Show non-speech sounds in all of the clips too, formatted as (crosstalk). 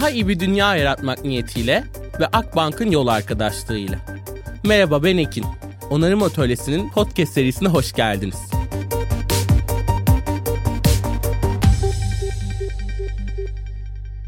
daha iyi bir dünya yaratmak niyetiyle ve Akbank'ın yol arkadaşlığıyla. Merhaba ben Ekin. Onarım Atölyesi'nin podcast serisine hoş geldiniz.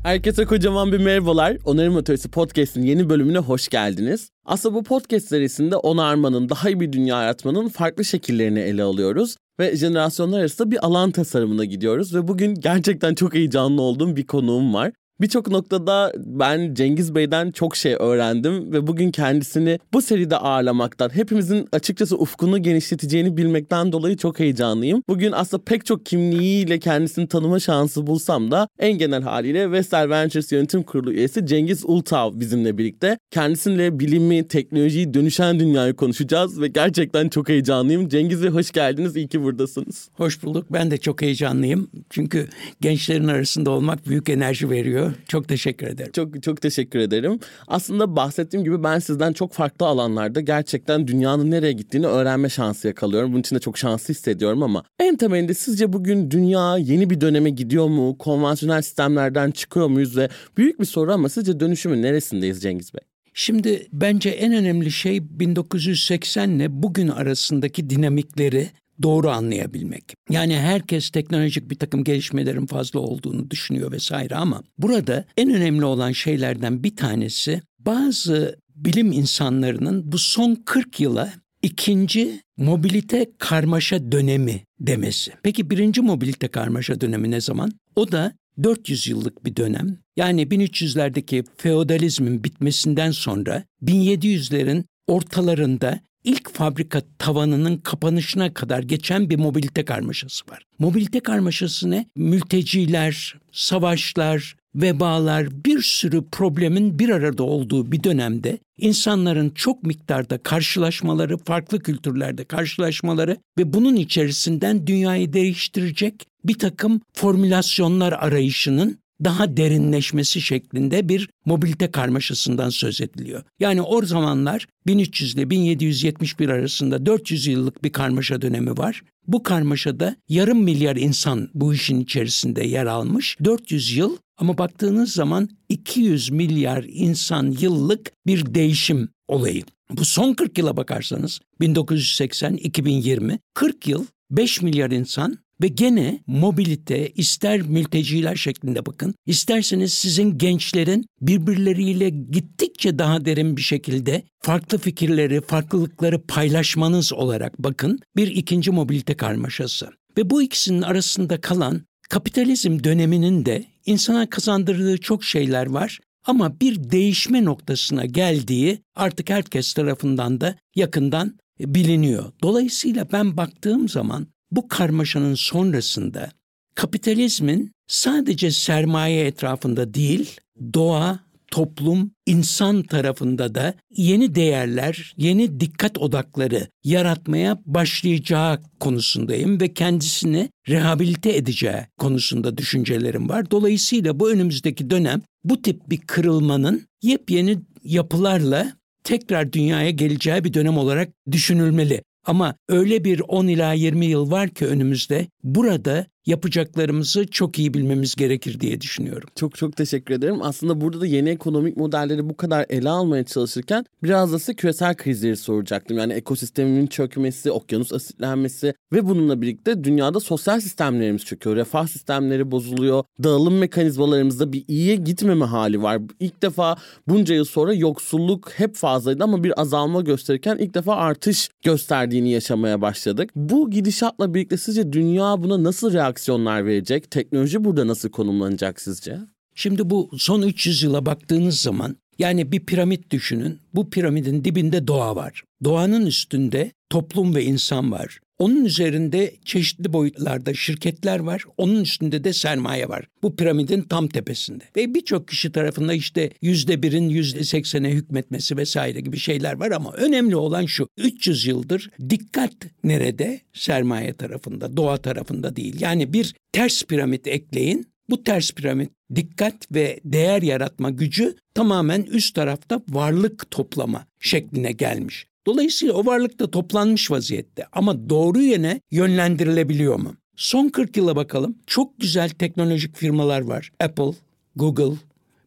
Herkese kocaman bir merhabalar. Onarım Atölyesi Podcast'in yeni bölümüne hoş geldiniz. Aslında bu podcast serisinde onarmanın, daha iyi bir dünya yaratmanın farklı şekillerini ele alıyoruz. Ve jenerasyonlar arasında bir alan tasarımına gidiyoruz. Ve bugün gerçekten çok heyecanlı olduğum bir konuğum var. Birçok noktada ben Cengiz Bey'den çok şey öğrendim ve bugün kendisini bu seride ağırlamaktan, hepimizin açıkçası ufkunu genişleteceğini bilmekten dolayı çok heyecanlıyım. Bugün aslında pek çok kimliğiyle kendisini tanıma şansı bulsam da en genel haliyle Vestel Ventures Yönetim Kurulu üyesi Cengiz Ultav bizimle birlikte. Kendisiyle bilimi, teknolojiyi, dönüşen dünyayı konuşacağız ve gerçekten çok heyecanlıyım. Cengiz Bey hoş geldiniz, iyi ki buradasınız. Hoş bulduk, ben de çok heyecanlıyım. Çünkü gençlerin arasında olmak büyük enerji veriyor. Çok teşekkür ederim. Çok çok teşekkür ederim. Aslında bahsettiğim gibi ben sizden çok farklı alanlarda gerçekten dünyanın nereye gittiğini öğrenme şansı yakalıyorum. Bunun için de çok şanslı hissediyorum ama en temelinde sizce bugün dünya yeni bir döneme gidiyor mu? Konvansiyonel sistemlerden çıkıyor muyuz ve büyük bir soru ama sizce dönüşümün neresindeyiz Cengiz Bey? Şimdi bence en önemli şey 1980 ile bugün arasındaki dinamikleri doğru anlayabilmek. Yani herkes teknolojik bir takım gelişmelerin fazla olduğunu düşünüyor vesaire ama burada en önemli olan şeylerden bir tanesi bazı bilim insanlarının bu son 40 yıla ikinci mobilite karmaşa dönemi demesi. Peki birinci mobilite karmaşa dönemi ne zaman? O da 400 yıllık bir dönem. Yani 1300'lerdeki feodalizmin bitmesinden sonra 1700'lerin ortalarında ilk fabrika tavanının kapanışına kadar geçen bir mobilite karmaşası var. Mobilite karmaşası ne? Mülteciler, savaşlar, vebalar, bir sürü problemin bir arada olduğu bir dönemde insanların çok miktarda karşılaşmaları, farklı kültürlerde karşılaşmaları ve bunun içerisinden dünyayı değiştirecek bir takım formülasyonlar arayışının daha derinleşmesi şeklinde bir mobilite karmaşasından söz ediliyor. Yani o zamanlar 1300 ile 1771 arasında 400 yıllık bir karmaşa dönemi var. Bu karmaşada yarım milyar insan bu işin içerisinde yer almış. 400 yıl ama baktığınız zaman 200 milyar insan yıllık bir değişim olayı. Bu son 40 yıla bakarsanız 1980-2020 40 yıl 5 milyar insan ve gene mobilite ister mülteciler şeklinde bakın, isterseniz sizin gençlerin birbirleriyle gittikçe daha derin bir şekilde farklı fikirleri, farklılıkları paylaşmanız olarak bakın bir ikinci mobilite karmaşası. Ve bu ikisinin arasında kalan kapitalizm döneminin de insana kazandırdığı çok şeyler var ama bir değişme noktasına geldiği artık herkes tarafından da yakından biliniyor. Dolayısıyla ben baktığım zaman bu karmaşanın sonrasında kapitalizmin sadece sermaye etrafında değil, doğa, toplum, insan tarafında da yeni değerler, yeni dikkat odakları yaratmaya başlayacağı konusundayım ve kendisini rehabilite edeceği konusunda düşüncelerim var. Dolayısıyla bu önümüzdeki dönem bu tip bir kırılmanın yepyeni yapılarla tekrar dünyaya geleceği bir dönem olarak düşünülmeli. Ama öyle bir 10 ila 20 yıl var ki önümüzde burada yapacaklarımızı çok iyi bilmemiz gerekir diye düşünüyorum. Çok çok teşekkür ederim. Aslında burada da yeni ekonomik modelleri bu kadar ele almaya çalışırken biraz da size küresel krizleri soracaktım. Yani ekosistemin çökmesi, okyanus asitlenmesi ve bununla birlikte dünyada sosyal sistemlerimiz çöküyor. Refah sistemleri bozuluyor. Dağılım mekanizmalarımızda bir iyiye gitmeme hali var. İlk defa bunca yıl sonra yoksulluk hep fazlaydı ama bir azalma gösterirken ilk defa artış gösterdiğini yaşamaya başladık. Bu gidişatla birlikte sizce dünya buna nasıl reaksiyon aksiyonlar verecek? Teknoloji burada nasıl konumlanacak sizce? Şimdi bu son 300 yıla baktığınız zaman yani bir piramit düşünün. Bu piramidin dibinde doğa var. Doğanın üstünde toplum ve insan var. Onun üzerinde çeşitli boyutlarda şirketler var. Onun üstünde de sermaye var. Bu piramidin tam tepesinde. Ve birçok kişi tarafında işte yüzde birin yüzde seksene hükmetmesi vesaire gibi şeyler var ama önemli olan şu. 300 yıldır dikkat nerede? Sermaye tarafında, doğa tarafında değil. Yani bir ters piramit ekleyin. Bu ters piramit dikkat ve değer yaratma gücü tamamen üst tarafta varlık toplama şekline gelmiş. Dolayısıyla o varlık da toplanmış vaziyette ama doğru yöne yönlendirilebiliyor mu? Son 40 yıla bakalım. Çok güzel teknolojik firmalar var. Apple, Google,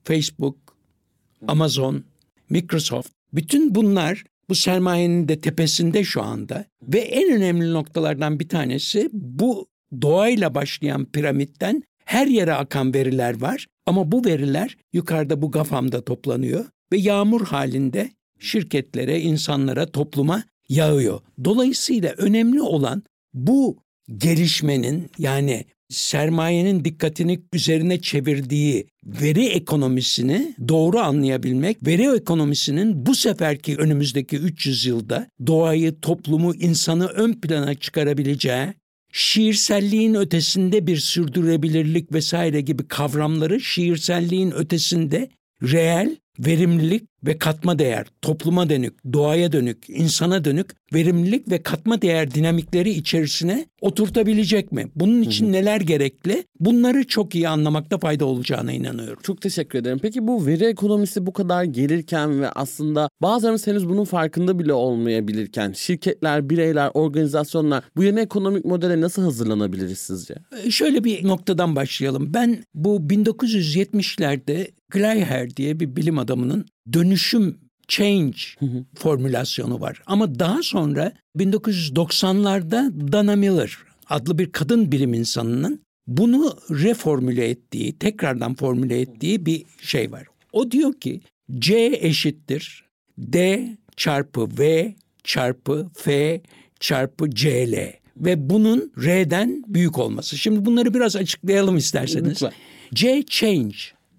Facebook, Amazon, Microsoft bütün bunlar bu sermayenin de tepesinde şu anda ve en önemli noktalardan bir tanesi bu doğayla başlayan piramitten her yere akan veriler var ama bu veriler yukarıda bu GAFAM'da toplanıyor ve yağmur halinde şirketlere, insanlara, topluma yağıyor. Dolayısıyla önemli olan bu gelişmenin yani sermayenin dikkatini üzerine çevirdiği veri ekonomisini doğru anlayabilmek, veri ekonomisinin bu seferki önümüzdeki 300 yılda doğayı, toplumu, insanı ön plana çıkarabileceği, şiirselliğin ötesinde bir sürdürülebilirlik vesaire gibi kavramları şiirselliğin ötesinde reel, verimlilik ve katma değer, topluma dönük, doğaya dönük, insana dönük verimlilik ve katma değer dinamikleri içerisine oturtabilecek mi? Bunun için neler gerekli? Bunları çok iyi anlamakta fayda olacağına inanıyorum. Çok teşekkür ederim. Peki bu veri ekonomisi bu kadar gelirken ve aslında bazılarımız henüz bunun farkında bile olmayabilirken şirketler, bireyler, organizasyonlar bu yeni ekonomik modele nasıl hazırlanabiliriz sizce? Ee, şöyle bir noktadan başlayalım. Ben bu 1970'lerde Gleiher diye bir bilim adamının dönüşüm change formülasyonu var. Ama daha sonra 1990'larda Dana Miller adlı bir kadın bilim insanının bunu reformüle ettiği, tekrardan formüle ettiği bir şey var. O diyor ki C eşittir D çarpı V çarpı F çarpı CL ve bunun R'den büyük olması. Şimdi bunları biraz açıklayalım isterseniz. Lütfen. C change,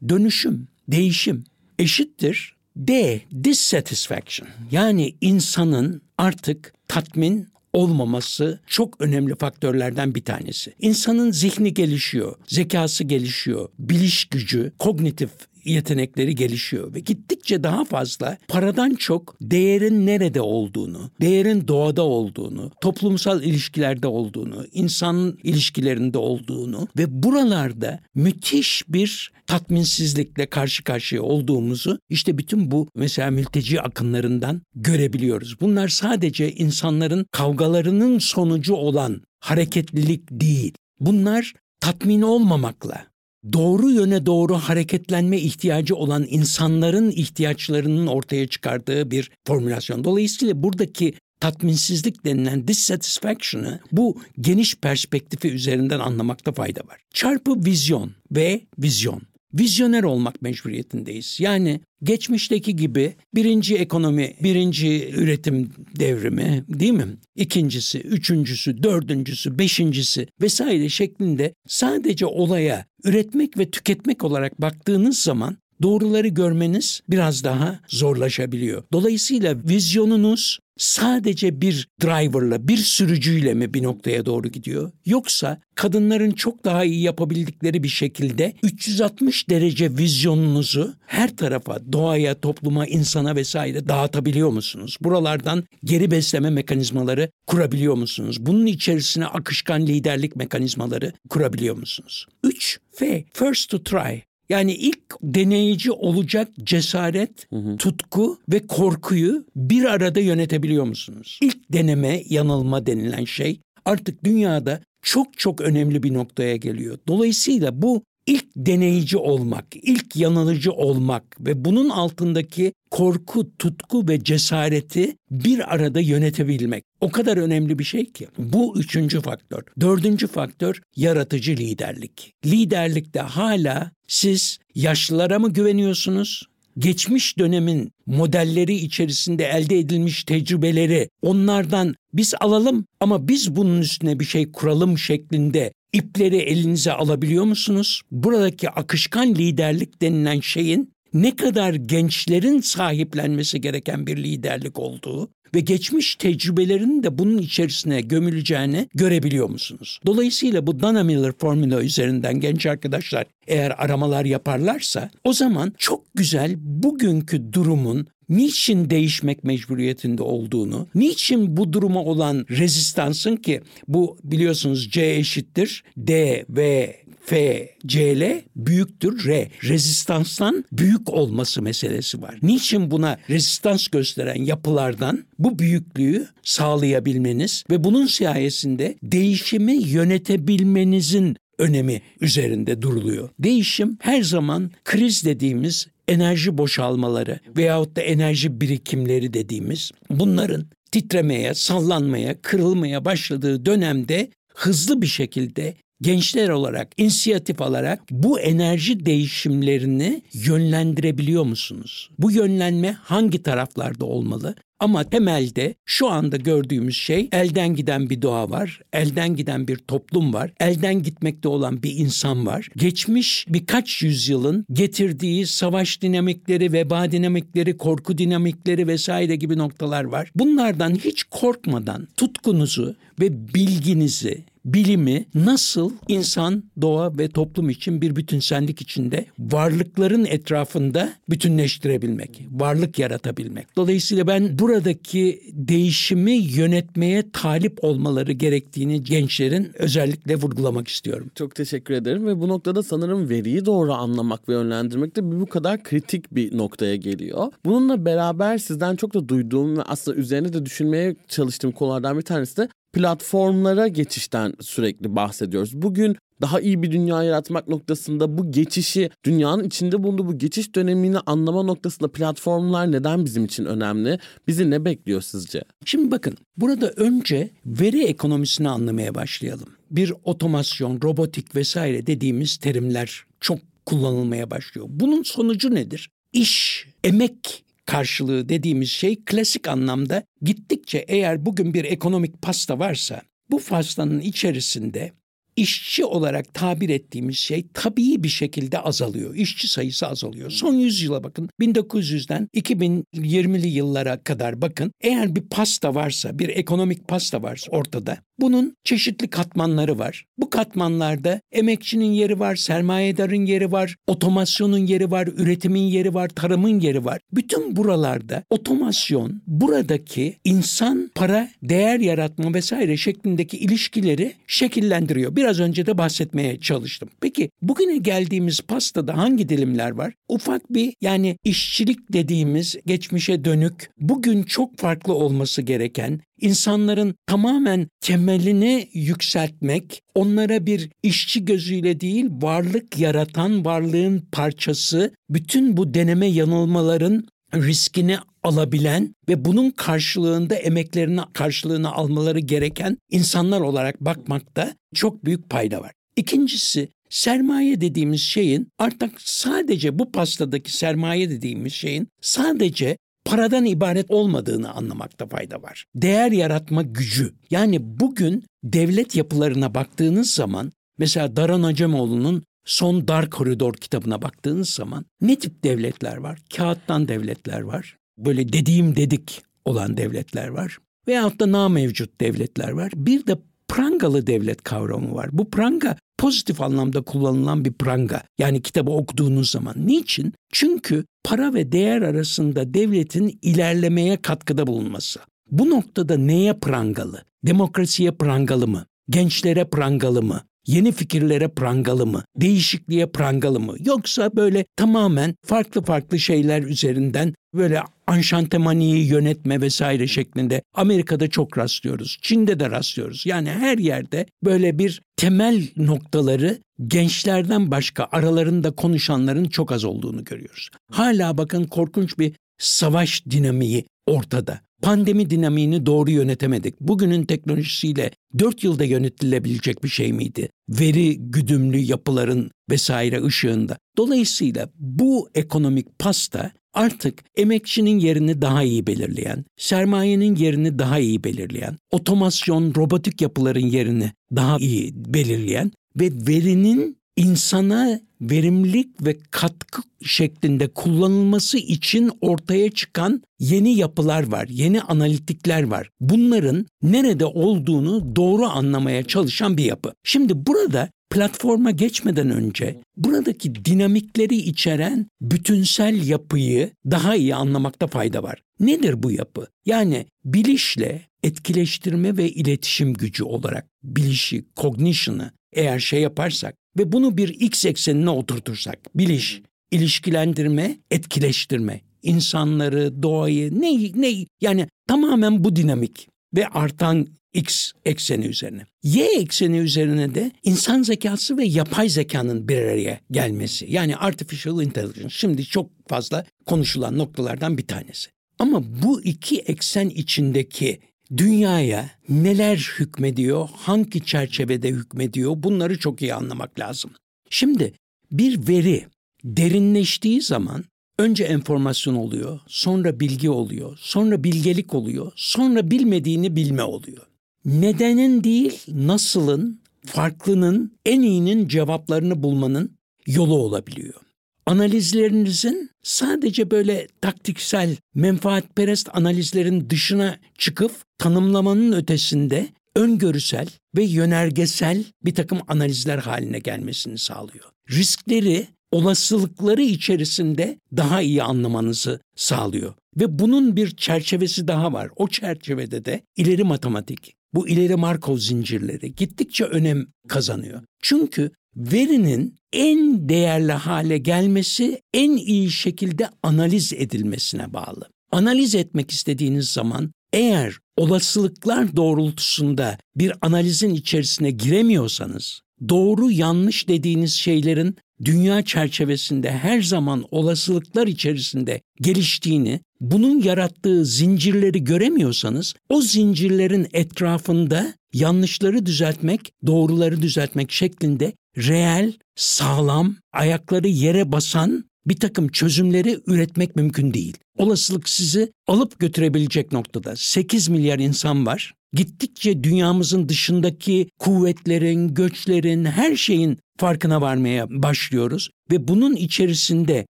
dönüşüm, değişim eşittir D. Dissatisfaction yani insanın artık tatmin olmaması çok önemli faktörlerden bir tanesi. İnsanın zihni gelişiyor, zekası gelişiyor, biliş gücü, kognitif yetenekleri gelişiyor ve gittikçe daha fazla paradan çok değerin nerede olduğunu, değerin doğada olduğunu, toplumsal ilişkilerde olduğunu, insan ilişkilerinde olduğunu ve buralarda müthiş bir tatminsizlikle karşı karşıya olduğumuzu işte bütün bu mesela mülteci akınlarından görebiliyoruz. Bunlar sadece insanların kavgalarının sonucu olan hareketlilik değil. Bunlar tatmin olmamakla, doğru yöne doğru hareketlenme ihtiyacı olan insanların ihtiyaçlarının ortaya çıkardığı bir formülasyon. Dolayısıyla buradaki tatminsizlik denilen dissatisfaction'ı bu geniş perspektifi üzerinden anlamakta fayda var. Çarpı vizyon ve vizyon vizyoner olmak mecburiyetindeyiz. Yani geçmişteki gibi birinci ekonomi, birinci üretim devrimi değil mi? İkincisi, üçüncüsü, dördüncüsü, beşincisi vesaire şeklinde sadece olaya üretmek ve tüketmek olarak baktığınız zaman doğruları görmeniz biraz daha zorlaşabiliyor. Dolayısıyla vizyonunuz sadece bir driverla, bir sürücüyle mi bir noktaya doğru gidiyor? Yoksa kadınların çok daha iyi yapabildikleri bir şekilde 360 derece vizyonunuzu her tarafa, doğaya, topluma, insana vesaire dağıtabiliyor musunuz? Buralardan geri besleme mekanizmaları kurabiliyor musunuz? Bunun içerisine akışkan liderlik mekanizmaları kurabiliyor musunuz? 3. F. First to try. Yani ilk deneyici olacak cesaret, hı hı. tutku ve korkuyu bir arada yönetebiliyor musunuz? İlk deneme, yanılma denilen şey artık dünyada çok çok önemli bir noktaya geliyor. Dolayısıyla bu ilk deneyici olmak, ilk yanılıcı olmak ve bunun altındaki korku, tutku ve cesareti bir arada yönetebilmek. O kadar önemli bir şey ki. Bu üçüncü faktör. Dördüncü faktör yaratıcı liderlik. Liderlikte hala siz yaşlılara mı güveniyorsunuz? geçmiş dönemin modelleri içerisinde elde edilmiş tecrübeleri onlardan biz alalım ama biz bunun üstüne bir şey kuralım şeklinde ipleri elinize alabiliyor musunuz? Buradaki akışkan liderlik denilen şeyin ne kadar gençlerin sahiplenmesi gereken bir liderlik olduğu ve geçmiş tecrübelerin de bunun içerisine gömüleceğini görebiliyor musunuz? Dolayısıyla bu Dana Miller formülü üzerinden genç arkadaşlar eğer aramalar yaparlarsa o zaman çok güzel bugünkü durumun niçin değişmek mecburiyetinde olduğunu, niçin bu duruma olan rezistansın ki bu biliyorsunuz C eşittir D ve F, C, L büyüktür R. Rezistanstan büyük olması meselesi var. Niçin buna rezistans gösteren yapılardan bu büyüklüğü sağlayabilmeniz ve bunun sayesinde değişimi yönetebilmenizin önemi üzerinde duruluyor. Değişim her zaman kriz dediğimiz enerji boşalmaları veyahut da enerji birikimleri dediğimiz bunların titremeye, sallanmaya, kırılmaya başladığı dönemde hızlı bir şekilde gençler olarak, inisiyatif alarak bu enerji değişimlerini yönlendirebiliyor musunuz? Bu yönlenme hangi taraflarda olmalı? Ama temelde şu anda gördüğümüz şey elden giden bir doğa var, elden giden bir toplum var, elden gitmekte olan bir insan var. Geçmiş birkaç yüzyılın getirdiği savaş dinamikleri, veba dinamikleri, korku dinamikleri vesaire gibi noktalar var. Bunlardan hiç korkmadan tutkunuzu ve bilginizi, bilimi nasıl insan, doğa ve toplum için bir bütünsellik içinde varlıkların etrafında bütünleştirebilmek, varlık yaratabilmek. Dolayısıyla ben buradaki değişimi yönetmeye talip olmaları gerektiğini gençlerin özellikle vurgulamak istiyorum. Çok teşekkür ederim ve bu noktada sanırım veriyi doğru anlamak ve yönlendirmek de bu kadar kritik bir noktaya geliyor. Bununla beraber sizden çok da duyduğum ve aslında üzerine de düşünmeye çalıştığım konulardan bir tanesi de platformlara geçişten sürekli bahsediyoruz. Bugün daha iyi bir dünya yaratmak noktasında bu geçişi, dünyanın içinde bulunduğu bu geçiş dönemini anlama noktasında platformlar neden bizim için önemli? Bizi ne bekliyor sizce? Şimdi bakın burada önce veri ekonomisini anlamaya başlayalım. Bir otomasyon, robotik vesaire dediğimiz terimler çok kullanılmaya başlıyor. Bunun sonucu nedir? İş, emek karşılığı dediğimiz şey klasik anlamda gittikçe eğer bugün bir ekonomik pasta varsa bu pastanın içerisinde işçi olarak tabir ettiğimiz şey tabii bir şekilde azalıyor. İşçi sayısı azalıyor. Son yüzyıla bakın 1900'den 2020'li yıllara kadar bakın. Eğer bir pasta varsa, bir ekonomik pasta varsa ortada bunun çeşitli katmanları var. Bu katmanlarda emekçinin yeri var, sermayedarın yeri var, otomasyonun yeri var, üretimin yeri var, tarımın yeri var. Bütün buralarda otomasyon buradaki insan, para, değer yaratma vesaire şeklindeki ilişkileri şekillendiriyor. Biraz önce de bahsetmeye çalıştım. Peki bugüne geldiğimiz pastada hangi dilimler var? Ufak bir yani işçilik dediğimiz geçmişe dönük, bugün çok farklı olması gereken insanların tamamen temelini yükseltmek, onlara bir işçi gözüyle değil, varlık yaratan varlığın parçası, bütün bu deneme yanılmaların riskini alabilen ve bunun karşılığında emeklerini karşılığını almaları gereken insanlar olarak bakmakta çok büyük payda var. İkincisi sermaye dediğimiz şeyin artık sadece bu pastadaki sermaye dediğimiz şeyin sadece paradan ibaret olmadığını anlamakta fayda var. Değer yaratma gücü. Yani bugün devlet yapılarına baktığınız zaman mesela Daran Acemoğlu'nun Son Dar Koridor kitabına baktığınız zaman ne tip devletler var? Kağıttan devletler var. Böyle dediğim dedik olan devletler var. Veyahut da na mevcut devletler var. Bir de prangalı devlet kavramı var. Bu pranga pozitif anlamda kullanılan bir pranga. Yani kitabı okuduğunuz zaman. Niçin? Çünkü para ve değer arasında devletin ilerlemeye katkıda bulunması. Bu noktada neye prangalı? Demokrasiye prangalı mı? Gençlere prangalı mı? Yeni fikirlere prangalı mı? Değişikliğe prangalı mı? Yoksa böyle tamamen farklı farklı şeyler üzerinden böyle anşantemaniyi yönetme vesaire şeklinde Amerika'da çok rastlıyoruz. Çin'de de rastlıyoruz. Yani her yerde böyle bir temel noktaları gençlerden başka aralarında konuşanların çok az olduğunu görüyoruz. Hala bakın korkunç bir savaş dinamiği ortada. Pandemi dinamiğini doğru yönetemedik. Bugünün teknolojisiyle 4 yılda yönetilebilecek bir şey miydi? Veri güdümlü yapıların vesaire ışığında. Dolayısıyla bu ekonomik pasta artık emekçinin yerini daha iyi belirleyen, sermayenin yerini daha iyi belirleyen, otomasyon, robotik yapıların yerini daha iyi belirleyen ve verinin insana verimlilik ve katkı şeklinde kullanılması için ortaya çıkan yeni yapılar var, yeni analitikler var. Bunların nerede olduğunu doğru anlamaya çalışan bir yapı. Şimdi burada platforma geçmeden önce buradaki dinamikleri içeren bütünsel yapıyı daha iyi anlamakta fayda var. Nedir bu yapı? Yani bilişle etkileştirme ve iletişim gücü olarak bilişi, cognition'ı eğer şey yaparsak ve bunu bir x eksenine oturtursak, biliş, ilişkilendirme, etkileştirme, insanları, doğayı, ne ne yani tamamen bu dinamik ve artan X ekseni üzerine. Y ekseni üzerine de insan zekası ve yapay zekanın bir araya gelmesi. Yani artificial intelligence. Şimdi çok fazla konuşulan noktalardan bir tanesi. Ama bu iki eksen içindeki dünyaya neler hükmediyor, hangi çerçevede hükmediyor bunları çok iyi anlamak lazım. Şimdi bir veri derinleştiği zaman önce enformasyon oluyor, sonra bilgi oluyor, sonra bilgelik oluyor, sonra bilmediğini bilme oluyor. Nedenin değil, nasılın, farklının, en iyinin cevaplarını bulmanın yolu olabiliyor. Analizlerinizin sadece böyle taktiksel, menfaatperest analizlerin dışına çıkıp tanımlamanın ötesinde öngörüsel ve yönergesel bir takım analizler haline gelmesini sağlıyor. Riskleri, olasılıkları içerisinde daha iyi anlamanızı sağlıyor. Ve bunun bir çerçevesi daha var. O çerçevede de ileri matematik, bu ileri Markov zincirleri gittikçe önem kazanıyor. Çünkü verinin en değerli hale gelmesi en iyi şekilde analiz edilmesine bağlı. Analiz etmek istediğiniz zaman eğer olasılıklar doğrultusunda bir analizin içerisine giremiyorsanız, doğru yanlış dediğiniz şeylerin dünya çerçevesinde her zaman olasılıklar içerisinde geliştiğini, bunun yarattığı zincirleri göremiyorsanız o zincirlerin etrafında yanlışları düzeltmek, doğruları düzeltmek şeklinde reel, sağlam, ayakları yere basan bir takım çözümleri üretmek mümkün değil. Olasılık sizi alıp götürebilecek noktada 8 milyar insan var. Gittikçe dünyamızın dışındaki kuvvetlerin, göçlerin, her şeyin farkına varmaya başlıyoruz ve bunun içerisinde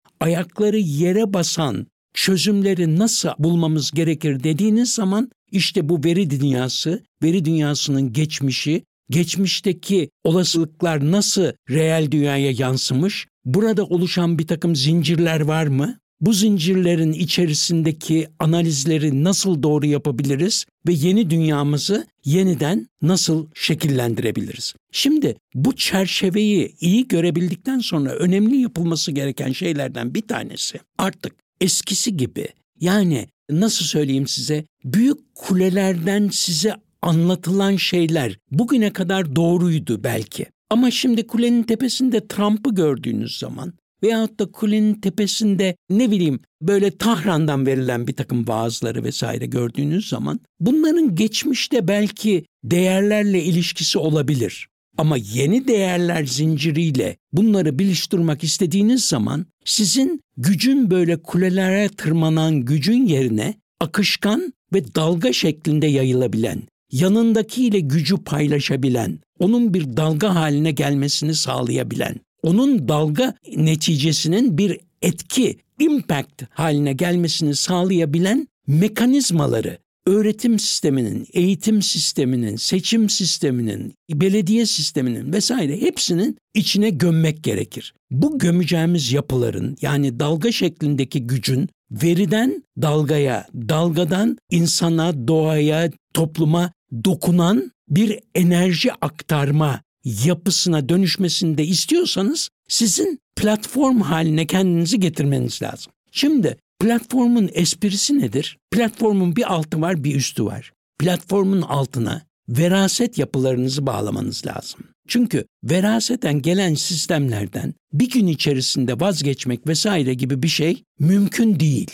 ayakları yere basan çözümleri nasıl bulmamız gerekir dediğiniz zaman işte bu veri dünyası, veri dünyasının geçmişi, geçmişteki olasılıklar nasıl reel dünyaya yansımış, burada oluşan bir takım zincirler var mı? Bu zincirlerin içerisindeki analizleri nasıl doğru yapabiliriz ve yeni dünyamızı yeniden nasıl şekillendirebiliriz? Şimdi bu çerçeveyi iyi görebildikten sonra önemli yapılması gereken şeylerden bir tanesi artık eskisi gibi yani nasıl söyleyeyim size büyük kulelerden size anlatılan şeyler bugüne kadar doğruydu belki. Ama şimdi kulenin tepesinde Trump'ı gördüğünüz zaman veyahut da kulenin tepesinde ne bileyim böyle Tahran'dan verilen bir takım vaazları vesaire gördüğünüz zaman bunların geçmişte belki değerlerle ilişkisi olabilir. Ama yeni değerler zinciriyle bunları biliştirmek istediğiniz zaman sizin gücün böyle kulelere tırmanan gücün yerine akışkan ve dalga şeklinde yayılabilen, yanındakiyle gücü paylaşabilen, onun bir dalga haline gelmesini sağlayabilen, onun dalga neticesinin bir etki, impact haline gelmesini sağlayabilen mekanizmaları öğretim sisteminin, eğitim sisteminin, seçim sisteminin, belediye sisteminin vesaire hepsinin içine gömmek gerekir. Bu gömeceğimiz yapıların yani dalga şeklindeki gücün veriden dalgaya, dalgadan insana, doğaya, topluma dokunan bir enerji aktarma yapısına dönüşmesini de istiyorsanız sizin platform haline kendinizi getirmeniz lazım. Şimdi platformun esprisi nedir? Platformun bir altı var, bir üstü var. Platformun altına veraset yapılarınızı bağlamanız lazım. Çünkü veraseten gelen sistemlerden bir gün içerisinde vazgeçmek vesaire gibi bir şey mümkün değil.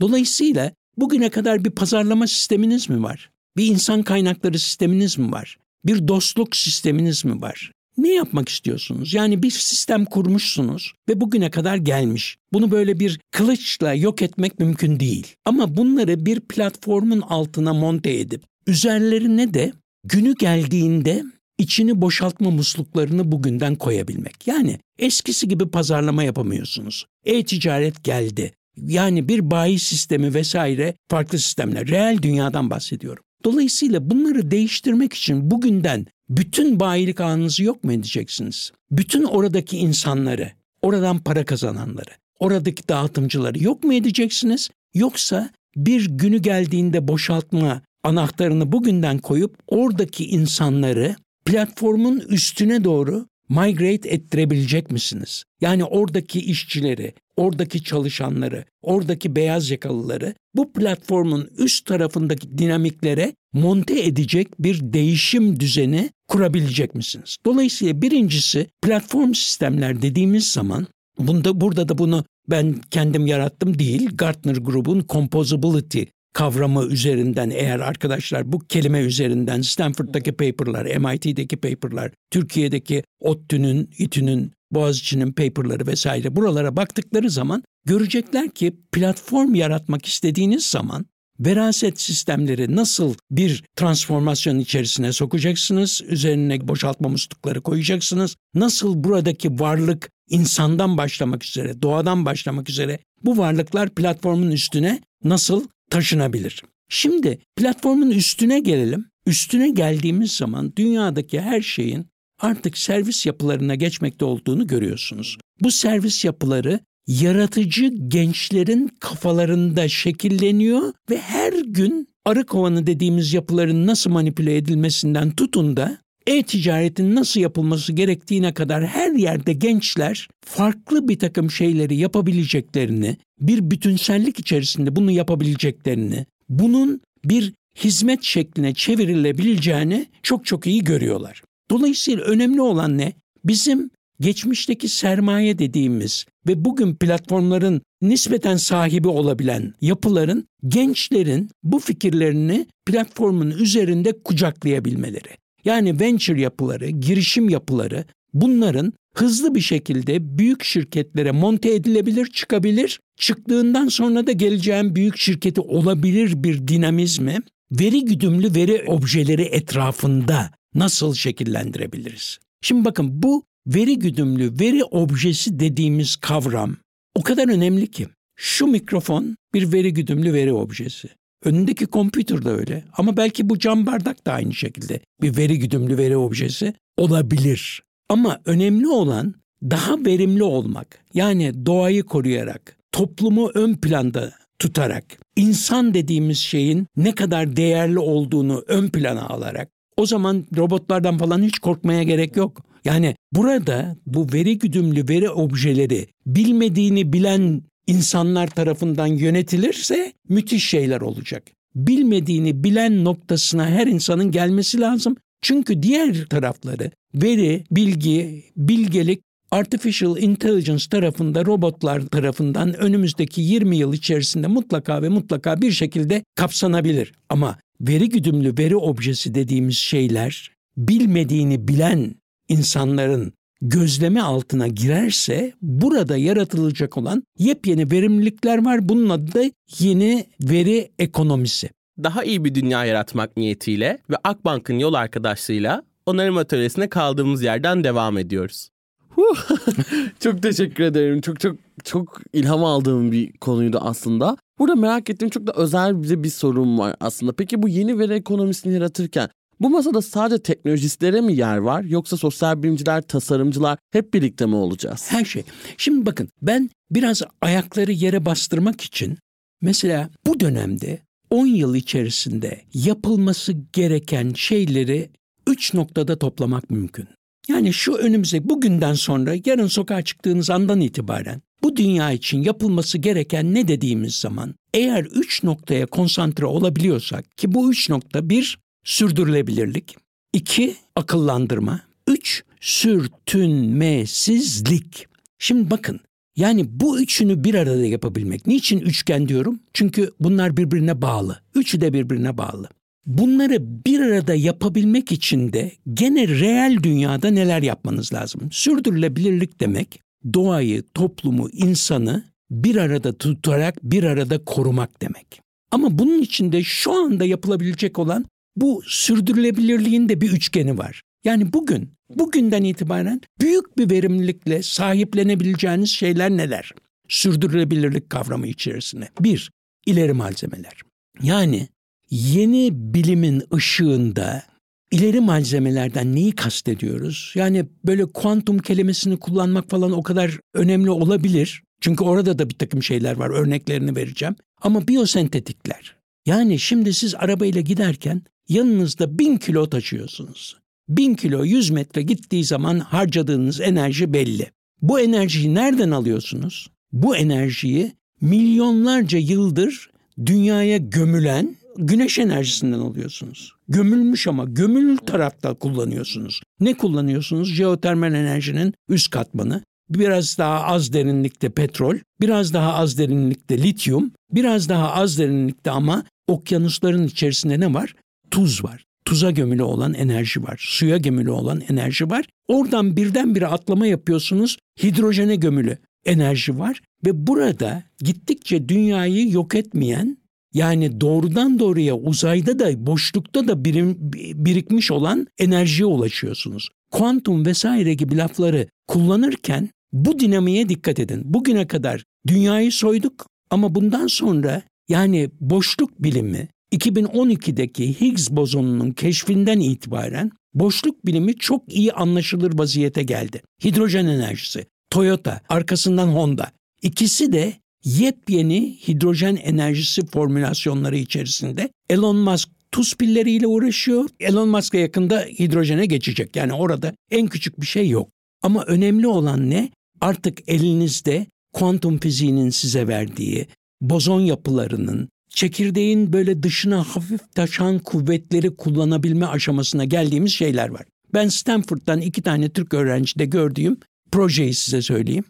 Dolayısıyla bugüne kadar bir pazarlama sisteminiz mi var? Bir insan kaynakları sisteminiz mi var? Bir dostluk sisteminiz mi var? Ne yapmak istiyorsunuz? Yani bir sistem kurmuşsunuz ve bugüne kadar gelmiş. Bunu böyle bir kılıçla yok etmek mümkün değil. Ama bunları bir platformun altına monte edip üzerlerine de günü geldiğinde içini boşaltma musluklarını bugünden koyabilmek. Yani eskisi gibi pazarlama yapamıyorsunuz. E-ticaret geldi. Yani bir bayi sistemi vesaire farklı sistemler. Reel dünyadan bahsediyorum. Dolayısıyla bunları değiştirmek için bugünden bütün bayilik ağınızı yok mu edeceksiniz? Bütün oradaki insanları, oradan para kazananları, oradaki dağıtımcıları yok mu edeceksiniz? Yoksa bir günü geldiğinde boşaltma anahtarını bugünden koyup oradaki insanları platformun üstüne doğru migrate ettirebilecek misiniz? Yani oradaki işçileri, oradaki çalışanları, oradaki beyaz yakalıları bu platformun üst tarafındaki dinamiklere monte edecek bir değişim düzeni kurabilecek misiniz? Dolayısıyla birincisi platform sistemler dediğimiz zaman bunda burada da bunu ben kendim yarattım değil. Gartner grubun composability kavramı üzerinden eğer arkadaşlar bu kelime üzerinden Stanford'daki paperlar, MIT'deki paperlar, Türkiye'deki ODTÜ'nün, İTÜ'nün, Boğaziçi'nin paperları vesaire buralara baktıkları zaman görecekler ki platform yaratmak istediğiniz zaman veraset sistemleri nasıl bir transformasyon içerisine sokacaksınız, üzerine boşaltma muslukları koyacaksınız, nasıl buradaki varlık insandan başlamak üzere, doğadan başlamak üzere bu varlıklar platformun üstüne nasıl taşınabilir? Şimdi platformun üstüne gelelim. Üstüne geldiğimiz zaman dünyadaki her şeyin artık servis yapılarına geçmekte olduğunu görüyorsunuz. Bu servis yapıları yaratıcı gençlerin kafalarında şekilleniyor ve her gün arı kovanı dediğimiz yapıların nasıl manipüle edilmesinden tutun da e-ticaretin nasıl yapılması gerektiğine kadar her yerde gençler farklı bir takım şeyleri yapabileceklerini, bir bütünsellik içerisinde bunu yapabileceklerini, bunun bir hizmet şekline çevrilebileceğini çok çok iyi görüyorlar. Dolayısıyla önemli olan ne? Bizim geçmişteki sermaye dediğimiz ve bugün platformların nispeten sahibi olabilen yapıların gençlerin bu fikirlerini platformun üzerinde kucaklayabilmeleri. Yani venture yapıları, girişim yapıları bunların hızlı bir şekilde büyük şirketlere monte edilebilir, çıkabilir. Çıktığından sonra da geleceğin büyük şirketi olabilir bir dinamizmi veri güdümlü veri objeleri etrafında nasıl şekillendirebiliriz? Şimdi bakın bu veri güdümlü veri objesi dediğimiz kavram o kadar önemli ki. Şu mikrofon bir veri güdümlü veri objesi. Önündeki kompütür de öyle ama belki bu cam bardak da aynı şekilde bir veri güdümlü veri objesi olabilir. Ama önemli olan daha verimli olmak. Yani doğayı koruyarak, toplumu ön planda tutarak, insan dediğimiz şeyin ne kadar değerli olduğunu ön plana alarak o zaman robotlardan falan hiç korkmaya gerek yok. Yani burada bu veri güdümlü veri objeleri bilmediğini bilen insanlar tarafından yönetilirse müthiş şeyler olacak. Bilmediğini bilen noktasına her insanın gelmesi lazım. Çünkü diğer tarafları veri, bilgi, bilgelik artificial intelligence tarafında robotlar tarafından önümüzdeki 20 yıl içerisinde mutlaka ve mutlaka bir şekilde kapsanabilir. Ama veri güdümlü veri objesi dediğimiz şeyler bilmediğini bilen insanların gözleme altına girerse burada yaratılacak olan yepyeni verimlilikler var. Bunun adı da yeni veri ekonomisi. Daha iyi bir dünya yaratmak niyetiyle ve Akbank'ın yol arkadaşlığıyla onarım atölyesine kaldığımız yerden devam ediyoruz. (laughs) çok teşekkür ederim. Çok çok çok ilham aldığım bir konuydu aslında. Burada merak ettiğim çok da özel bir, bir sorum var aslında. Peki bu yeni veri ekonomisini yaratırken bu masada sadece teknolojistlere mi yer var yoksa sosyal bilimciler, tasarımcılar hep birlikte mi olacağız? Her şey. Şimdi bakın ben biraz ayakları yere bastırmak için mesela bu dönemde 10 yıl içerisinde yapılması gereken şeyleri 3 noktada toplamak mümkün. Yani şu önümüze bugünden sonra yarın sokağa çıktığınız andan itibaren bu dünya için yapılması gereken ne dediğimiz zaman eğer üç noktaya konsantre olabiliyorsak ki bu üç nokta bir sürdürülebilirlik, iki akıllandırma, üç sürtünmesizlik. Şimdi bakın yani bu üçünü bir arada yapabilmek. Niçin üçgen diyorum? Çünkü bunlar birbirine bağlı. Üçü de birbirine bağlı. Bunları bir arada yapabilmek için de gene reel dünyada neler yapmanız lazım? Sürdürülebilirlik demek doğayı, toplumu, insanı bir arada tutarak bir arada korumak demek. Ama bunun içinde şu anda yapılabilecek olan bu sürdürülebilirliğin de bir üçgeni var. Yani bugün, bugünden itibaren büyük bir verimlilikle sahiplenebileceğiniz şeyler neler? Sürdürülebilirlik kavramı içerisinde. Bir, ileri malzemeler. Yani yeni bilimin ışığında ileri malzemelerden neyi kastediyoruz? Yani böyle kuantum kelimesini kullanmak falan o kadar önemli olabilir. Çünkü orada da bir takım şeyler var, örneklerini vereceğim. Ama biyosentetikler. Yani şimdi siz arabayla giderken yanınızda bin kilo taşıyorsunuz. 1000 kilo 100 metre gittiği zaman harcadığınız enerji belli. Bu enerjiyi nereden alıyorsunuz? Bu enerjiyi milyonlarca yıldır dünyaya gömülen güneş enerjisinden alıyorsunuz. Gömülmüş ama gömülü tarafta kullanıyorsunuz. Ne kullanıyorsunuz? Jeotermal enerjinin üst katmanı. Biraz daha az derinlikte petrol, biraz daha az derinlikte lityum, biraz daha az derinlikte ama okyanusların içerisinde ne var? Tuz var. Tuza gömülü olan enerji var. Suya gömülü olan enerji var. Oradan birdenbire atlama yapıyorsunuz. Hidrojene gömülü enerji var ve burada gittikçe dünyayı yok etmeyen yani doğrudan doğruya uzayda da boşlukta da birim, birikmiş olan enerjiye ulaşıyorsunuz. Kuantum vesaire gibi lafları kullanırken bu dinamiğe dikkat edin. Bugüne kadar dünyayı soyduk ama bundan sonra yani boşluk bilimi 2012'deki Higgs bozonunun keşfinden itibaren boşluk bilimi çok iyi anlaşılır vaziyete geldi. Hidrojen enerjisi, Toyota, arkasından Honda. İkisi de yepyeni hidrojen enerjisi formülasyonları içerisinde Elon Musk tuz pilleriyle uğraşıyor. Elon Musk'a yakında hidrojene geçecek. Yani orada en küçük bir şey yok. Ama önemli olan ne? Artık elinizde kuantum fiziğinin size verdiği, bozon yapılarının, çekirdeğin böyle dışına hafif taşan kuvvetleri kullanabilme aşamasına geldiğimiz şeyler var. Ben Stanford'dan iki tane Türk öğrencide gördüğüm projeyi size söyleyeyim.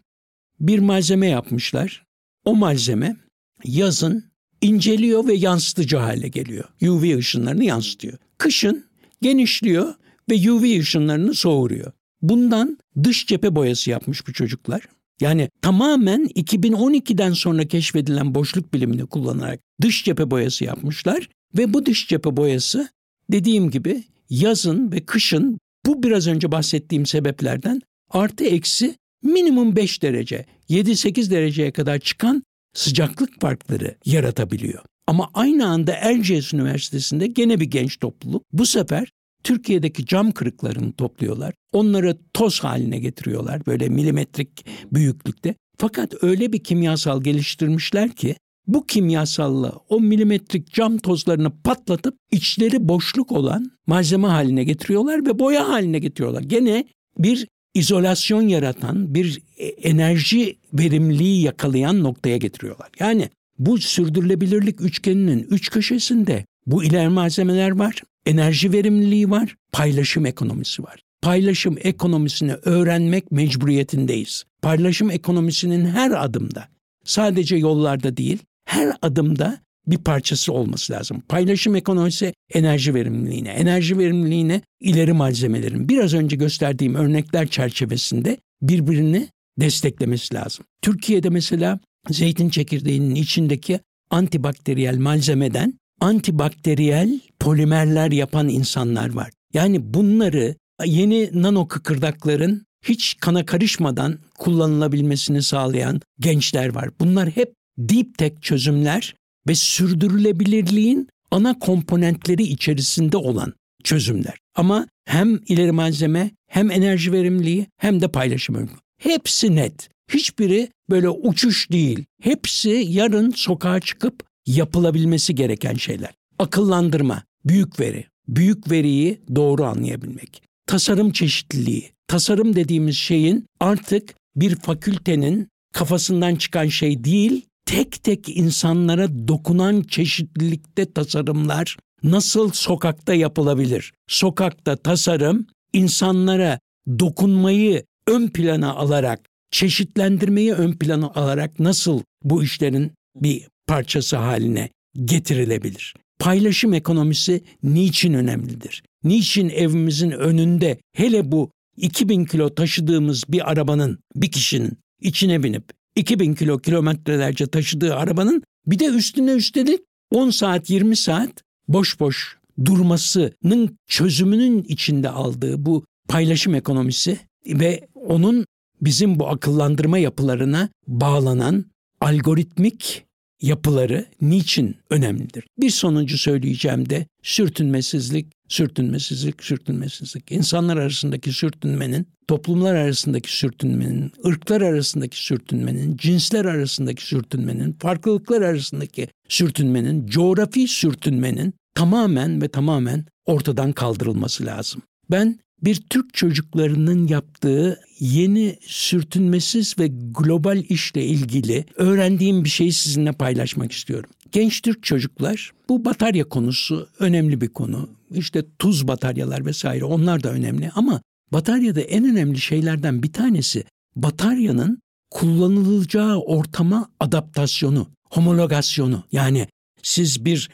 Bir malzeme yapmışlar. O malzeme yazın inceliyor ve yansıtıcı hale geliyor. UV ışınlarını yansıtıyor. Kışın genişliyor ve UV ışınlarını soğuruyor. Bundan dış cephe boyası yapmış bu çocuklar. Yani tamamen 2012'den sonra keşfedilen boşluk bilimini kullanarak dış cephe boyası yapmışlar ve bu dış cephe boyası dediğim gibi yazın ve kışın bu biraz önce bahsettiğim sebeplerden artı eksi minimum 5 derece, 7-8 dereceye kadar çıkan sıcaklık farkları yaratabiliyor. Ama aynı anda Erciyes Üniversitesi'nde gene bir genç topluluk bu sefer Türkiye'deki cam kırıklarını topluyorlar. Onları toz haline getiriyorlar böyle milimetrik büyüklükte. Fakat öyle bir kimyasal geliştirmişler ki bu kimyasalla o milimetrik cam tozlarını patlatıp içleri boşluk olan malzeme haline getiriyorlar ve boya haline getiriyorlar. Gene bir izolasyon yaratan, bir e, enerji verimliliği yakalayan noktaya getiriyorlar. Yani bu sürdürülebilirlik üçgeninin üç köşesinde bu iler malzemeler var, enerji verimliliği var, paylaşım ekonomisi var. Paylaşım ekonomisini öğrenmek mecburiyetindeyiz. Paylaşım ekonomisinin her adımda, sadece yollarda değil, her adımda bir parçası olması lazım. Paylaşım ekonomisi enerji verimliliğine, enerji verimliliğine ileri malzemelerin biraz önce gösterdiğim örnekler çerçevesinde birbirini desteklemesi lazım. Türkiye'de mesela zeytin çekirdeğinin içindeki antibakteriyel malzemeden antibakteriyel polimerler yapan insanlar var. Yani bunları yeni nano kıkırdakların hiç kana karışmadan kullanılabilmesini sağlayan gençler var. Bunlar hep deep tech çözümler ve sürdürülebilirliğin ana komponentleri içerisinde olan çözümler. Ama hem ileri malzeme hem enerji verimliliği hem de paylaşım ömrü. Hepsi net. Hiçbiri böyle uçuş değil. Hepsi yarın sokağa çıkıp yapılabilmesi gereken şeyler. Akıllandırma, büyük veri, büyük veriyi doğru anlayabilmek. Tasarım çeşitliliği. Tasarım dediğimiz şeyin artık bir fakültenin kafasından çıkan şey değil, tek tek insanlara dokunan çeşitlilikte tasarımlar nasıl sokakta yapılabilir? Sokakta tasarım insanlara dokunmayı ön plana alarak, çeşitlendirmeyi ön plana alarak nasıl bu işlerin bir parçası haline getirilebilir? Paylaşım ekonomisi niçin önemlidir? Niçin evimizin önünde hele bu 2000 kilo taşıdığımız bir arabanın, bir kişinin içine binip 2000 kilo kilometrelerce taşıdığı arabanın bir de üstüne üstelik 10 saat 20 saat boş boş durmasının çözümünün içinde aldığı bu paylaşım ekonomisi ve onun bizim bu akıllandırma yapılarına bağlanan algoritmik yapıları niçin önemlidir? Bir sonuncu söyleyeceğim de sürtünmesizlik, sürtünmesizlik, sürtünmesizlik. İnsanlar arasındaki sürtünmenin, toplumlar arasındaki sürtünmenin, ırklar arasındaki sürtünmenin, cinsler arasındaki sürtünmenin, farklılıklar arasındaki sürtünmenin, coğrafi sürtünmenin tamamen ve tamamen ortadan kaldırılması lazım. Ben bir Türk çocuklarının yaptığı yeni sürtünmesiz ve global işle ilgili öğrendiğim bir şeyi sizinle paylaşmak istiyorum. Genç Türk çocuklar bu batarya konusu önemli bir konu. İşte tuz bataryalar vesaire onlar da önemli ama bataryada en önemli şeylerden bir tanesi bataryanın kullanılacağı ortama adaptasyonu, homologasyonu. Yani siz bir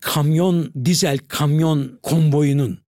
kamyon, dizel kamyon konvoyunun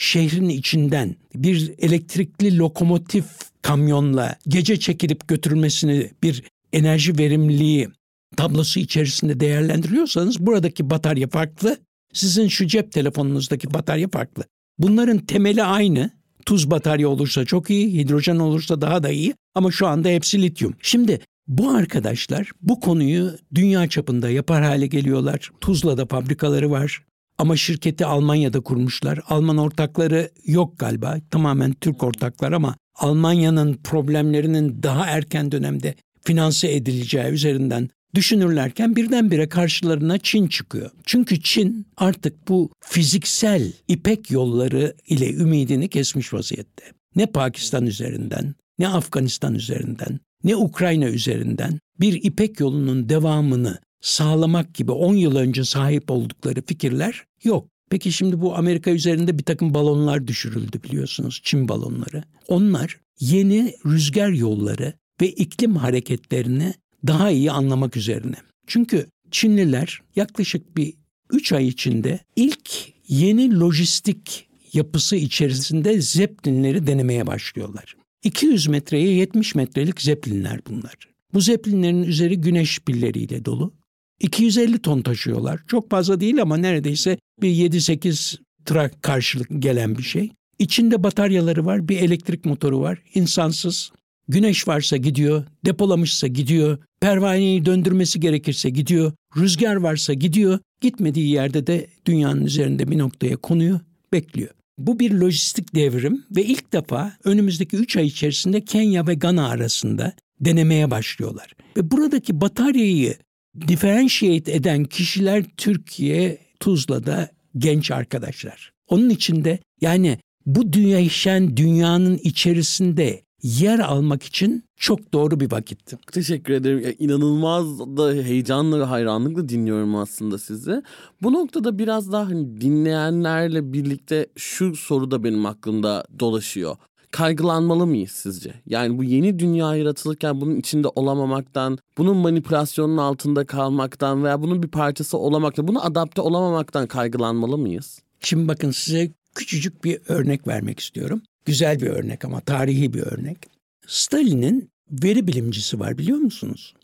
şehrin içinden bir elektrikli lokomotif kamyonla gece çekilip götürülmesini bir enerji verimliliği tablosu içerisinde değerlendiriyorsanız buradaki batarya farklı. Sizin şu cep telefonunuzdaki batarya farklı. Bunların temeli aynı. Tuz batarya olursa çok iyi, hidrojen olursa daha da iyi ama şu anda hepsi lityum. Şimdi bu arkadaşlar bu konuyu dünya çapında yapar hale geliyorlar. Tuzla'da fabrikaları var. Ama şirketi Almanya'da kurmuşlar. Alman ortakları yok galiba. Tamamen Türk ortaklar ama Almanya'nın problemlerinin daha erken dönemde finanse edileceği üzerinden düşünürlerken birdenbire karşılarına Çin çıkıyor. Çünkü Çin artık bu fiziksel ipek yolları ile ümidini kesmiş vaziyette. Ne Pakistan üzerinden, ne Afganistan üzerinden, ne Ukrayna üzerinden bir ipek yolunun devamını sağlamak gibi 10 yıl önce sahip oldukları fikirler yok. Peki şimdi bu Amerika üzerinde bir takım balonlar düşürüldü biliyorsunuz Çin balonları. Onlar yeni rüzgar yolları ve iklim hareketlerini daha iyi anlamak üzerine. Çünkü Çinliler yaklaşık bir 3 ay içinde ilk yeni lojistik yapısı içerisinde zeplinleri denemeye başlıyorlar. 200 metreye 70 metrelik zeplinler bunlar. Bu zeplinlerin üzeri güneş pilleriyle dolu. 250 ton taşıyorlar. Çok fazla değil ama neredeyse bir 7-8 trak karşılık gelen bir şey. İçinde bataryaları var, bir elektrik motoru var. İnsansız. Güneş varsa gidiyor, depolamışsa gidiyor, pervaneyi döndürmesi gerekirse gidiyor, rüzgar varsa gidiyor, gitmediği yerde de dünyanın üzerinde bir noktaya konuyor, bekliyor. Bu bir lojistik devrim ve ilk defa önümüzdeki 3 ay içerisinde Kenya ve Gana arasında denemeye başlıyorlar. Ve buradaki bataryayı differentiate eden kişiler Türkiye Tuzla'da genç arkadaşlar. Onun içinde yani bu değişen dünyanın içerisinde yer almak için çok doğru bir vakitti. Teşekkür ederim. Ya, inanılmaz da heyecanla ve hayranlıkla dinliyorum aslında sizi. Bu noktada biraz daha hani dinleyenlerle birlikte şu soru da benim aklımda dolaşıyor. Kaygılanmalı mıyız sizce? Yani bu yeni dünya yaratılırken bunun içinde olamamaktan, bunun manipülasyonun altında kalmaktan veya bunun bir parçası olamaktan, bunu adapte olamamaktan kaygılanmalı mıyız? Şimdi bakın size küçücük bir örnek vermek istiyorum. Güzel bir örnek ama tarihi bir örnek. Stalin'in veri bilimcisi var biliyor musunuz?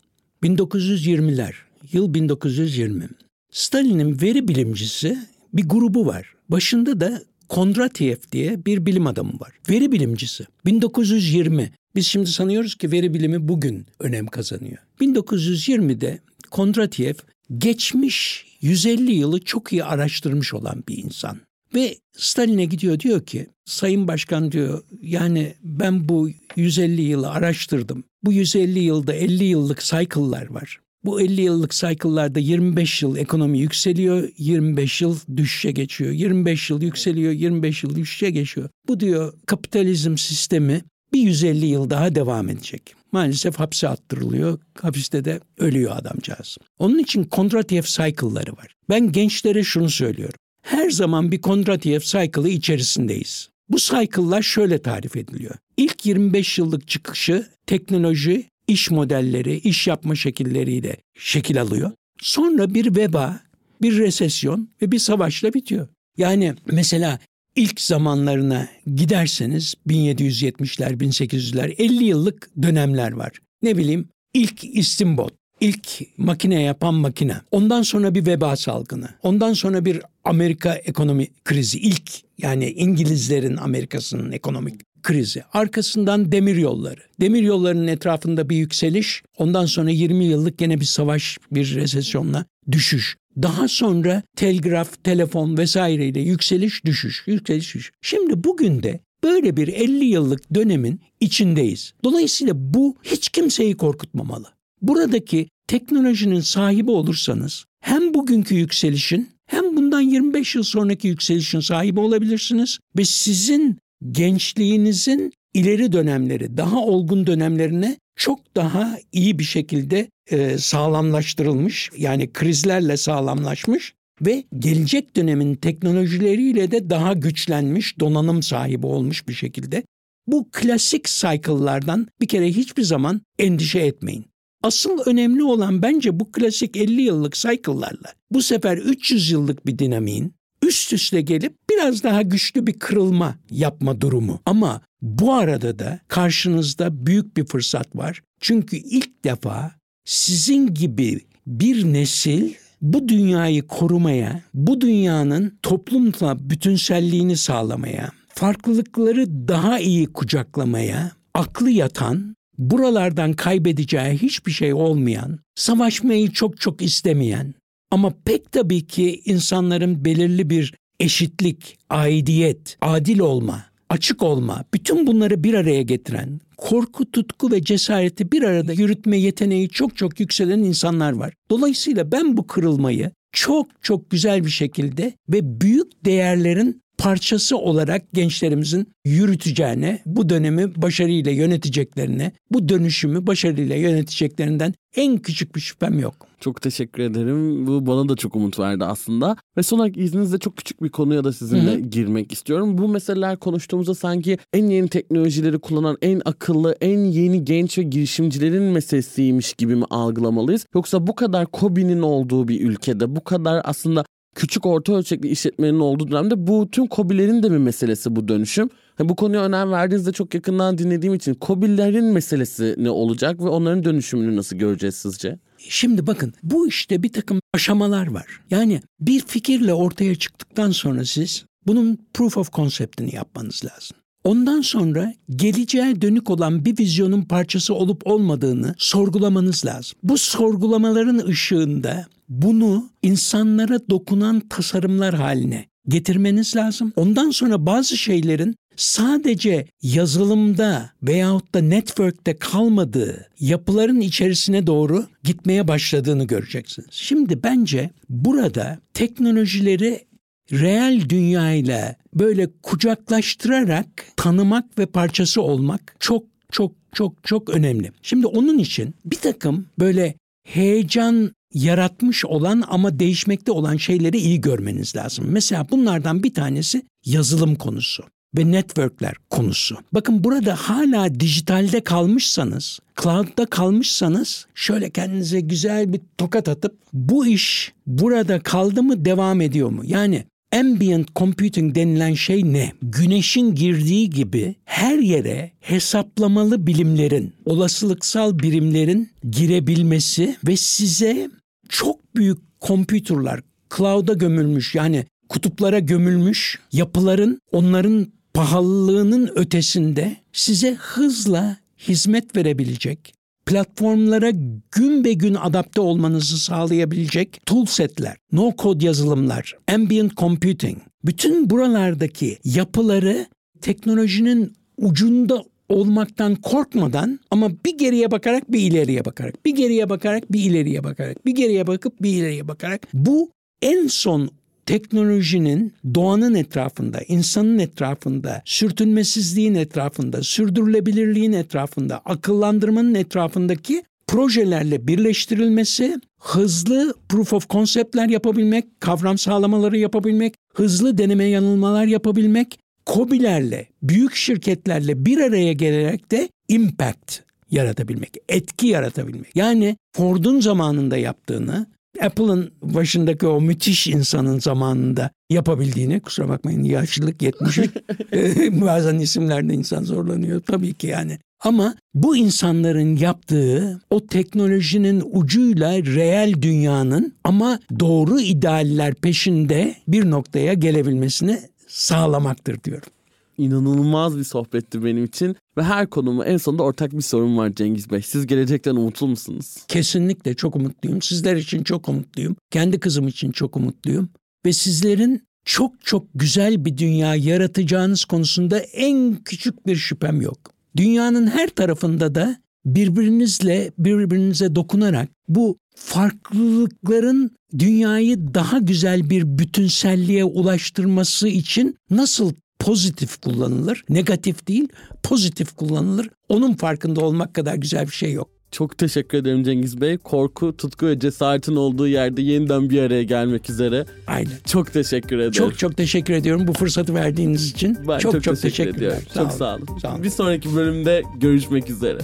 1920'ler, yıl 1920. Stalin'in veri bilimcisi bir grubu var. Başında da Kondratiev diye bir bilim adamı var. Veri bilimcisi. 1920. Biz şimdi sanıyoruz ki veri bilimi bugün önem kazanıyor. 1920'de Kondratiev geçmiş 150 yılı çok iyi araştırmış olan bir insan. Ve Stalin'e gidiyor diyor ki Sayın Başkan diyor yani ben bu 150 yılı araştırdım. Bu 150 yılda 50 yıllık cycle'lar var. Bu 50 yıllık cycle'larda 25 yıl ekonomi yükseliyor, 25 yıl düşüşe geçiyor. 25 yıl yükseliyor, 25 yıl düşüşe geçiyor. Bu diyor kapitalizm sistemi bir 150 yıl daha devam edecek. Maalesef hapse attırılıyor. Hapiste de ölüyor adamcağız. Onun için Kondratiev cycle'ları var. Ben gençlere şunu söylüyorum. Her zaman bir Kondratiev cycle'ı içerisindeyiz. Bu cycle'lar şöyle tarif ediliyor. İlk 25 yıllık çıkışı teknoloji, iş modelleri, iş yapma şekilleriyle şekil alıyor. Sonra bir veba, bir resesyon ve bir savaşla bitiyor. Yani mesela ilk zamanlarına giderseniz 1770'ler, 1800'ler 50 yıllık dönemler var. Ne bileyim ilk istimbot, ilk makine yapan makine. Ondan sonra bir veba salgını. Ondan sonra bir Amerika ekonomi krizi. ilk yani İngilizlerin Amerika'sının ekonomik krizi. Arkasından demir yolları. Demir yollarının etrafında bir yükseliş. Ondan sonra 20 yıllık gene bir savaş, bir resesyonla düşüş. Daha sonra telgraf, telefon vesaireyle yükseliş, düşüş, yükseliş, düşüş. Şimdi bugün de böyle bir 50 yıllık dönemin içindeyiz. Dolayısıyla bu hiç kimseyi korkutmamalı. Buradaki teknolojinin sahibi olursanız hem bugünkü yükselişin hem bundan 25 yıl sonraki yükselişin sahibi olabilirsiniz ve sizin gençliğinizin ileri dönemleri, daha olgun dönemlerine çok daha iyi bir şekilde e, sağlamlaştırılmış. Yani krizlerle sağlamlaşmış ve gelecek dönemin teknolojileriyle de daha güçlenmiş, donanım sahibi olmuş bir şekilde. Bu klasik cycle'lardan bir kere hiçbir zaman endişe etmeyin. Asıl önemli olan bence bu klasik 50 yıllık cycle'larla bu sefer 300 yıllık bir dinamiğin üst üste gelip biraz daha güçlü bir kırılma yapma durumu. Ama bu arada da karşınızda büyük bir fırsat var. Çünkü ilk defa sizin gibi bir nesil bu dünyayı korumaya, bu dünyanın toplumla bütünselliğini sağlamaya, farklılıkları daha iyi kucaklamaya, aklı yatan, buralardan kaybedeceği hiçbir şey olmayan, savaşmayı çok çok istemeyen ama pek tabii ki insanların belirli bir eşitlik, aidiyet, adil olma, açık olma, bütün bunları bir araya getiren, korku, tutku ve cesareti bir arada yürütme yeteneği çok çok yükselen insanlar var. Dolayısıyla ben bu kırılmayı çok çok güzel bir şekilde ve büyük değerlerin parçası olarak gençlerimizin yürüteceğine, bu dönemi başarıyla yöneteceklerine, bu dönüşümü başarıyla yöneteceklerinden en küçük bir şüphem yok. Çok teşekkür ederim. Bu bana da çok umut verdi aslında. Ve son olarak izninizle çok küçük bir konuya da sizinle Hı-hı. girmek istiyorum. Bu meseleler konuştuğumuzda sanki en yeni teknolojileri kullanan, en akıllı, en yeni genç ve girişimcilerin meselesiymiş gibi mi algılamalıyız? Yoksa bu kadar Kobi'nin olduğu bir ülkede, bu kadar aslında küçük orta ölçekli işletmenin olduğu dönemde bu tüm kobilerin de bir meselesi bu dönüşüm. Bu konuya önem verdiğinizde çok yakından dinlediğim için kobilerin meselesi ne olacak ve onların dönüşümünü nasıl göreceğiz sizce? Şimdi bakın bu işte bir takım aşamalar var. Yani bir fikirle ortaya çıktıktan sonra siz bunun proof of concept'ini yapmanız lazım. Ondan sonra geleceğe dönük olan bir vizyonun parçası olup olmadığını sorgulamanız lazım. Bu sorgulamaların ışığında bunu insanlara dokunan tasarımlar haline getirmeniz lazım. Ondan sonra bazı şeylerin sadece yazılımda veyahut da network'te kalmadığı yapıların içerisine doğru gitmeye başladığını göreceksiniz. Şimdi bence burada teknolojileri reel dünyayla böyle kucaklaştırarak tanımak ve parçası olmak çok çok çok çok önemli. Şimdi onun için bir takım böyle heyecan yaratmış olan ama değişmekte olan şeyleri iyi görmeniz lazım. Mesela bunlardan bir tanesi yazılım konusu ve networkler konusu. Bakın burada hala dijitalde kalmışsanız, cloud'da kalmışsanız şöyle kendinize güzel bir tokat atıp bu iş burada kaldı mı devam ediyor mu? Yani Ambient computing denilen şey ne? Güneşin girdiği gibi her yere hesaplamalı bilimlerin, olasılıksal birimlerin girebilmesi ve size çok büyük kompütürler, cloud'a gömülmüş yani kutuplara gömülmüş yapıların onların pahalılığının ötesinde size hızla hizmet verebilecek, platformlara gün be gün adapte olmanızı sağlayabilecek toolsetler, no code yazılımlar, ambient computing, bütün buralardaki yapıları teknolojinin ucunda olmaktan korkmadan ama bir geriye bakarak bir ileriye bakarak, bir geriye bakarak bir ileriye bakarak, bir geriye bakıp bir ileriye bakarak. Bu en son teknolojinin doğanın etrafında, insanın etrafında, sürtünmesizliğin etrafında, sürdürülebilirliğin etrafında, akıllandırmanın etrafındaki projelerle birleştirilmesi, hızlı proof of concept'ler yapabilmek, kavram sağlamaları yapabilmek, hızlı deneme yanılmalar yapabilmek, kobilerle, büyük şirketlerle bir araya gelerek de impact yaratabilmek, etki yaratabilmek. Yani Ford'un zamanında yaptığını, Apple'ın başındaki o müthiş insanın zamanında yapabildiğini kusura bakmayın yaşlılık yetmiş (laughs) (laughs) bazen isimlerde insan zorlanıyor tabii ki yani ama bu insanların yaptığı o teknolojinin ucuyla reel dünyanın ama doğru idealler peşinde bir noktaya gelebilmesini sağlamaktır diyorum. İnanılmaz bir sohbetti benim için ve her konumu en sonunda ortak bir sorun var Cengiz Bey. Siz gelecekten umutlu musunuz? Kesinlikle çok umutluyum. Sizler için çok umutluyum. Kendi kızım için çok umutluyum. Ve sizlerin çok çok güzel bir dünya yaratacağınız konusunda en küçük bir şüphem yok. Dünyanın her tarafında da birbirinizle birbirinize dokunarak bu farklılıkların dünyayı daha güzel bir bütünselliğe ulaştırması için nasıl pozitif kullanılır. Negatif değil, pozitif kullanılır. Onun farkında olmak kadar güzel bir şey yok. Çok teşekkür ederim Cengiz Bey. Korku, tutku ve cesaretin olduğu yerde yeniden bir araya gelmek üzere. Aynen. Çok teşekkür ederim. Çok çok teşekkür ediyorum bu fırsatı verdiğiniz için. Ben çok çok, çok, teşekkür teşekkürler. ediyorum. Sağ çok olun. sağ olun. Sağ olun. Bir sonraki bölümde görüşmek üzere.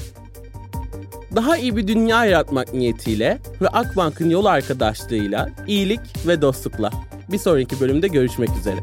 Daha iyi bir dünya yaratmak niyetiyle ve Akbank'ın yol arkadaşlığıyla iyilik ve dostlukla. Bir sonraki bölümde görüşmek üzere.